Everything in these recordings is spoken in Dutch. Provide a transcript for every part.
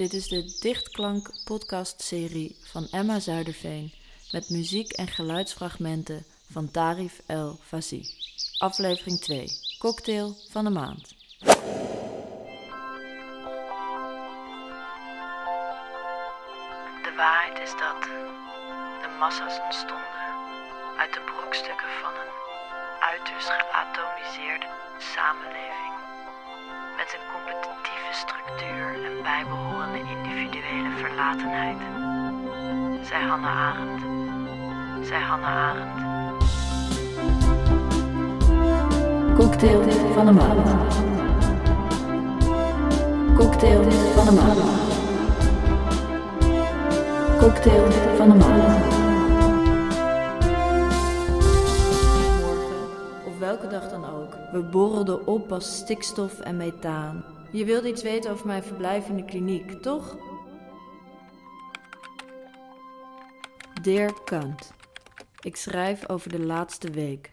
Dit is de Dichtklank podcastserie van Emma Zuiderveen met muziek en geluidsfragmenten van Tarif El Fazi. Aflevering 2. Cocktail van de maand. De waarheid is dat de massa's ontstonden uit de brokstukken van een uiterst geatomiseerde samenleving. Met een competitieve structuur en bijbehorende individuele verlatenheid. Zij Hannah Arendt. Zij Hannah Arendt. Cocktail van de maand. Cocktail van de maand. Cocktail van de maand. We borrelden op als stikstof en methaan. Je wilde iets weten over mijn verblijf in de kliniek, toch? Dear Kant. Ik schrijf over de laatste week.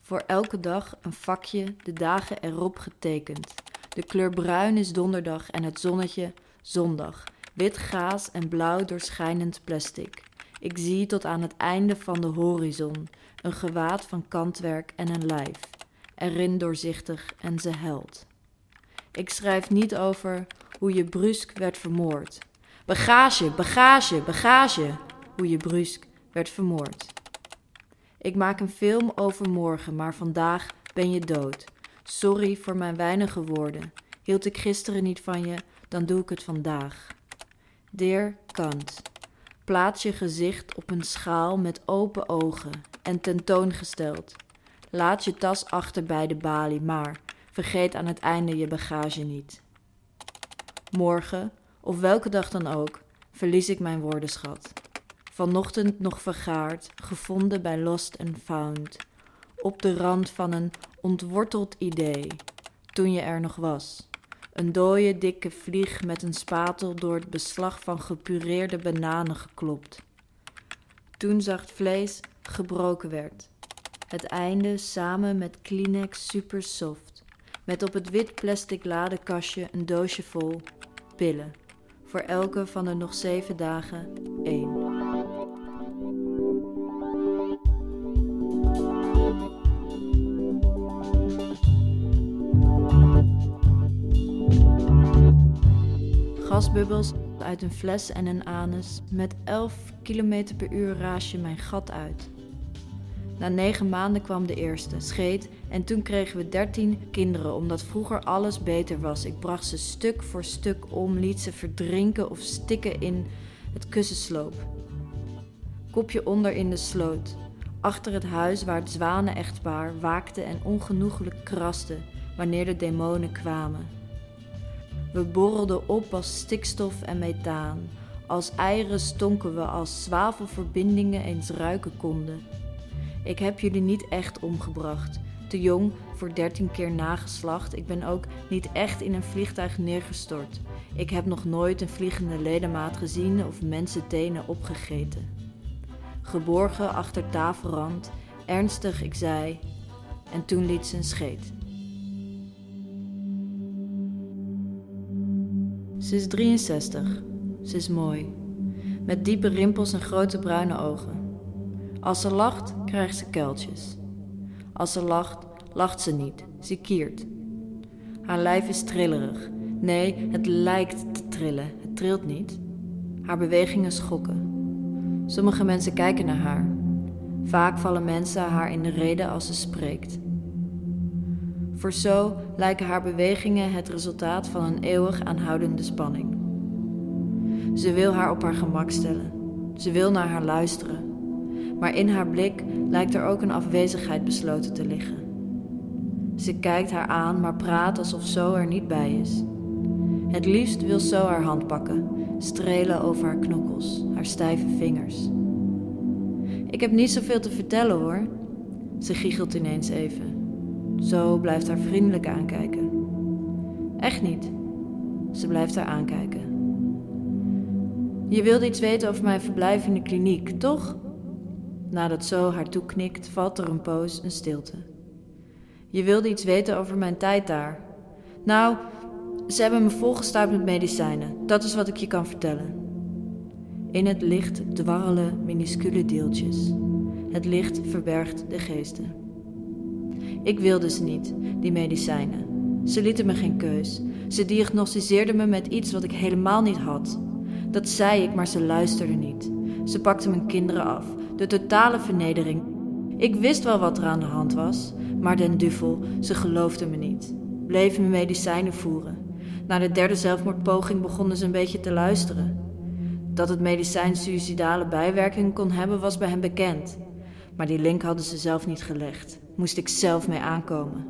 Voor elke dag een vakje, de dagen erop getekend. De kleur bruin is donderdag en het zonnetje zondag. Wit gaas en blauw doorschijnend plastic. Ik zie tot aan het einde van de horizon een gewaad van kantwerk en een lijf. Erin doorzichtig en ze held. Ik schrijf niet over hoe je brusk werd vermoord. Bagage, bagage, bagage. Hoe je brusk werd vermoord. Ik maak een film over morgen, maar vandaag ben je dood. Sorry voor mijn weinige woorden. Hield ik gisteren niet van je, dan doe ik het vandaag. Dear Kant, plaats je gezicht op een schaal met open ogen en tentoongesteld. Laat je tas achter bij de balie, maar vergeet aan het einde je bagage niet. Morgen, of welke dag dan ook, verlies ik mijn woordenschat. Vanochtend nog vergaard, gevonden bij Lost and Found, op de rand van een ontworteld idee, toen je er nog was. Een dode dikke vlieg met een spatel door het beslag van gepureerde bananen geklopt. Toen zacht vlees gebroken werd. Het einde samen met Kleenex super soft, met op het wit plastic ladekastje een doosje vol pillen. Voor elke van de nog zeven dagen één. Gasbubbels uit een fles en een anus. Met 11 km per uur raas je mijn gat uit. Na negen maanden kwam de eerste, scheet, en toen kregen we dertien kinderen, omdat vroeger alles beter was. Ik bracht ze stuk voor stuk om, liet ze verdrinken of stikken in het kussensloop. Kopje onder in de sloot, achter het huis waar het zwanen-echtpaar waakte en ongenoeglijk kraste wanneer de demonen kwamen. We borrelden op als stikstof en methaan. Als eieren stonken we als zwavelverbindingen eens ruiken konden. Ik heb jullie niet echt omgebracht. Te jong voor dertien keer nageslacht. Ik ben ook niet echt in een vliegtuig neergestort. Ik heb nog nooit een vliegende ledemaat gezien of mensen tenen opgegeten. Geborgen achter tafelrand, ernstig ik zei, en toen liet ze een scheet. Ze is 63. Ze is mooi. Met diepe rimpels en grote bruine ogen. Als ze lacht, krijgt ze kuiltjes. Als ze lacht, lacht ze niet. Ze kiert. Haar lijf is trillerig. Nee, het lijkt te trillen. Het trilt niet. Haar bewegingen schokken. Sommige mensen kijken naar haar. Vaak vallen mensen haar in de reden als ze spreekt. Voor zo lijken haar bewegingen het resultaat van een eeuwig aanhoudende spanning. Ze wil haar op haar gemak stellen. Ze wil naar haar luisteren. Maar in haar blik lijkt er ook een afwezigheid besloten te liggen. Ze kijkt haar aan, maar praat alsof zo er niet bij is. Het liefst wil zo haar hand pakken, strelen over haar knokkels, haar stijve vingers. Ik heb niet zoveel te vertellen hoor. Ze giechelt ineens even. Zo blijft haar vriendelijk aankijken. Echt niet. Ze blijft haar aankijken. Je wilde iets weten over mijn verblijf in de kliniek, toch? Nadat zo haar toeknikt, valt er een poos een stilte. Je wilde iets weten over mijn tijd daar. Nou, Ze hebben me volgestouwd met medicijnen. Dat is wat ik je kan vertellen. In het licht dwarrelen minuscule deeltjes. Het licht verbergt de geesten. Ik wilde ze niet, die medicijnen. Ze lieten me geen keus. Ze diagnosticeerden me met iets wat ik helemaal niet had. Dat zei ik, maar ze luisterden niet. Ze pakten mijn kinderen af. De totale vernedering. Ik wist wel wat er aan de hand was, maar den duvel, ze geloofden me niet. Bleven me medicijnen voeren. Na de derde zelfmoordpoging begonnen ze een beetje te luisteren. Dat het medicijn suïcidale bijwerkingen kon hebben, was bij hen bekend. Maar die link hadden ze zelf niet gelegd. Moest ik zelf mee aankomen.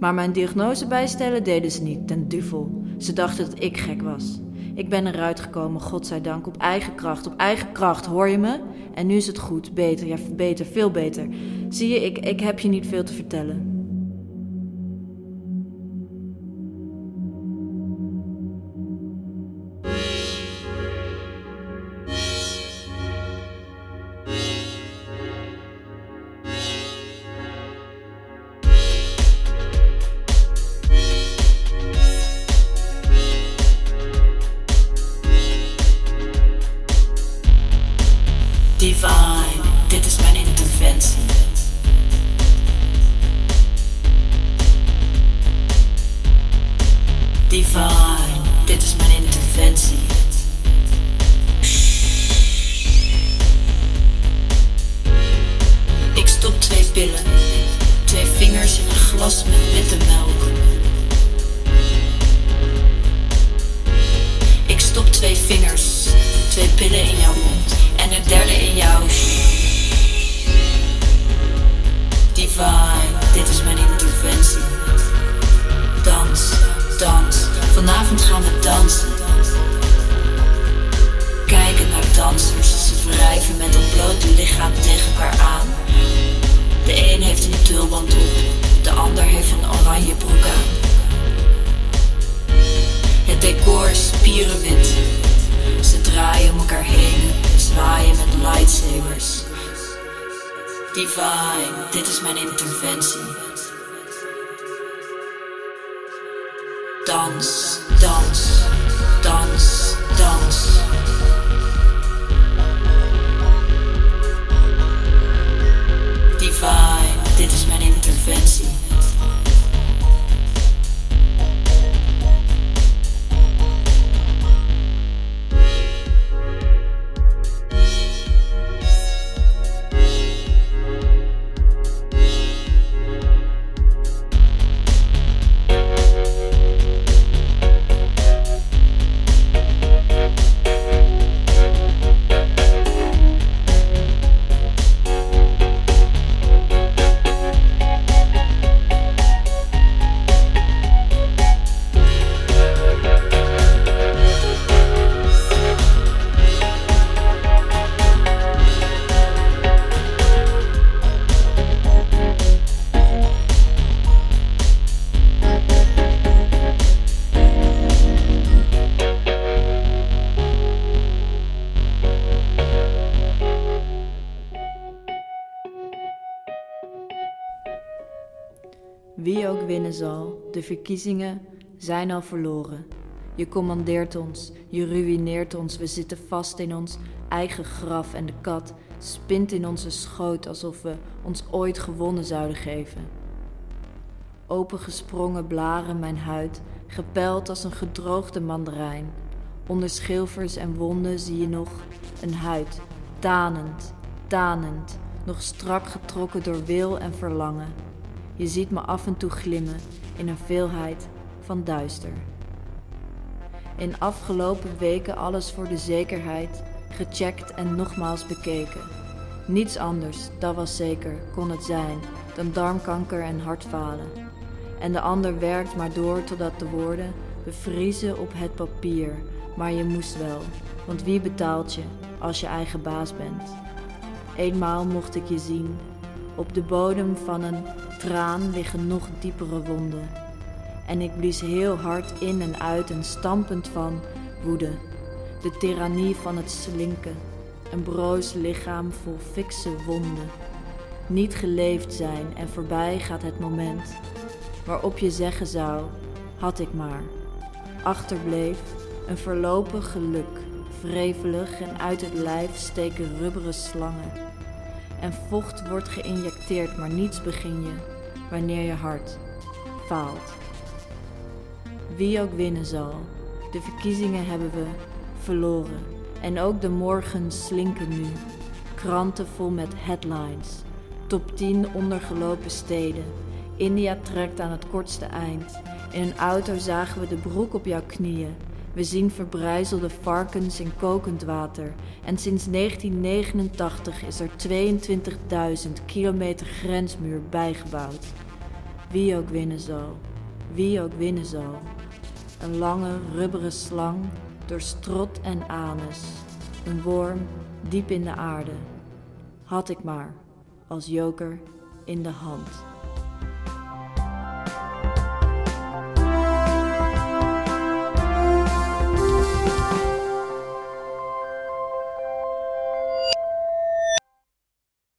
Maar mijn diagnose bijstellen deden ze niet, ten duvel. Ze dachten dat ik gek was. Ik ben eruit gekomen, godzijdank, op eigen kracht, op eigen kracht, hoor je me? En nu is het goed, beter, ja, beter, veel beter. Zie je, ik, ik heb je niet veel te vertellen. Divine, dit is mijn interventie. Divine, dit is mijn interventie. Ik stop twee pillen, twee vingers in een glas met witte melk. Stop twee vingers, twee pillen in jouw mond en een derde in jouw. Divine, dit is mijn interventie. Dans, dans, vanavond gaan we dansen. Kijken naar dansers, ze wrijven met een blote lichaam tegen elkaar aan. De een heeft een tulband op, de ander heeft een oranje broek aan. Het decor is. Ze draaien om elkaar heen, zwaaien met lightsabers. Divine, dit is mijn interventie. Dans, dans, dans, dans. Zal, de verkiezingen zijn al verloren. Je commandeert ons, je ruïneert ons, we zitten vast in ons eigen graf en de kat spint in onze schoot alsof we ons ooit gewonnen zouden geven. Opengesprongen blaren mijn huid, gepeld als een gedroogde mandarijn. Onder schilfers en wonden zie je nog een huid, tanend, tanend, nog strak getrokken door wil en verlangen. Je ziet me af en toe glimmen in een veelheid van duister. In afgelopen weken alles voor de zekerheid gecheckt en nogmaals bekeken. Niets anders, dat was zeker, kon het zijn dan darmkanker en hartfalen. En de ander werkt maar door totdat de woorden bevriezen op het papier. Maar je moest wel, want wie betaalt je als je eigen baas bent? Eenmaal mocht ik je zien. Op de bodem van een traan liggen nog diepere wonden. En ik blies heel hard in en uit en stampend van woede. De tirannie van het slinken. Een broos lichaam vol fikse wonden. Niet geleefd zijn en voorbij gaat het moment waarop je zeggen zou: had ik maar. achterbleef een voorlopig geluk, wrevelig en uit het lijf steken rubberen slangen. En vocht wordt geïnjecteerd, maar niets begin je wanneer je hart faalt. Wie ook winnen zal, de verkiezingen hebben we verloren. En ook de morgen slinken nu, kranten vol met headlines, top 10 ondergelopen steden. India trekt aan het kortste eind. In een auto zagen we de broek op jouw knieën. We zien verbrijzelde varkens in kokend water. En sinds 1989 is er 22.000 kilometer grensmuur bijgebouwd. Wie ook winnen zal, wie ook winnen zal. Een lange rubberen slang door strot en anus. Een worm diep in de aarde. Had ik maar als joker in de hand.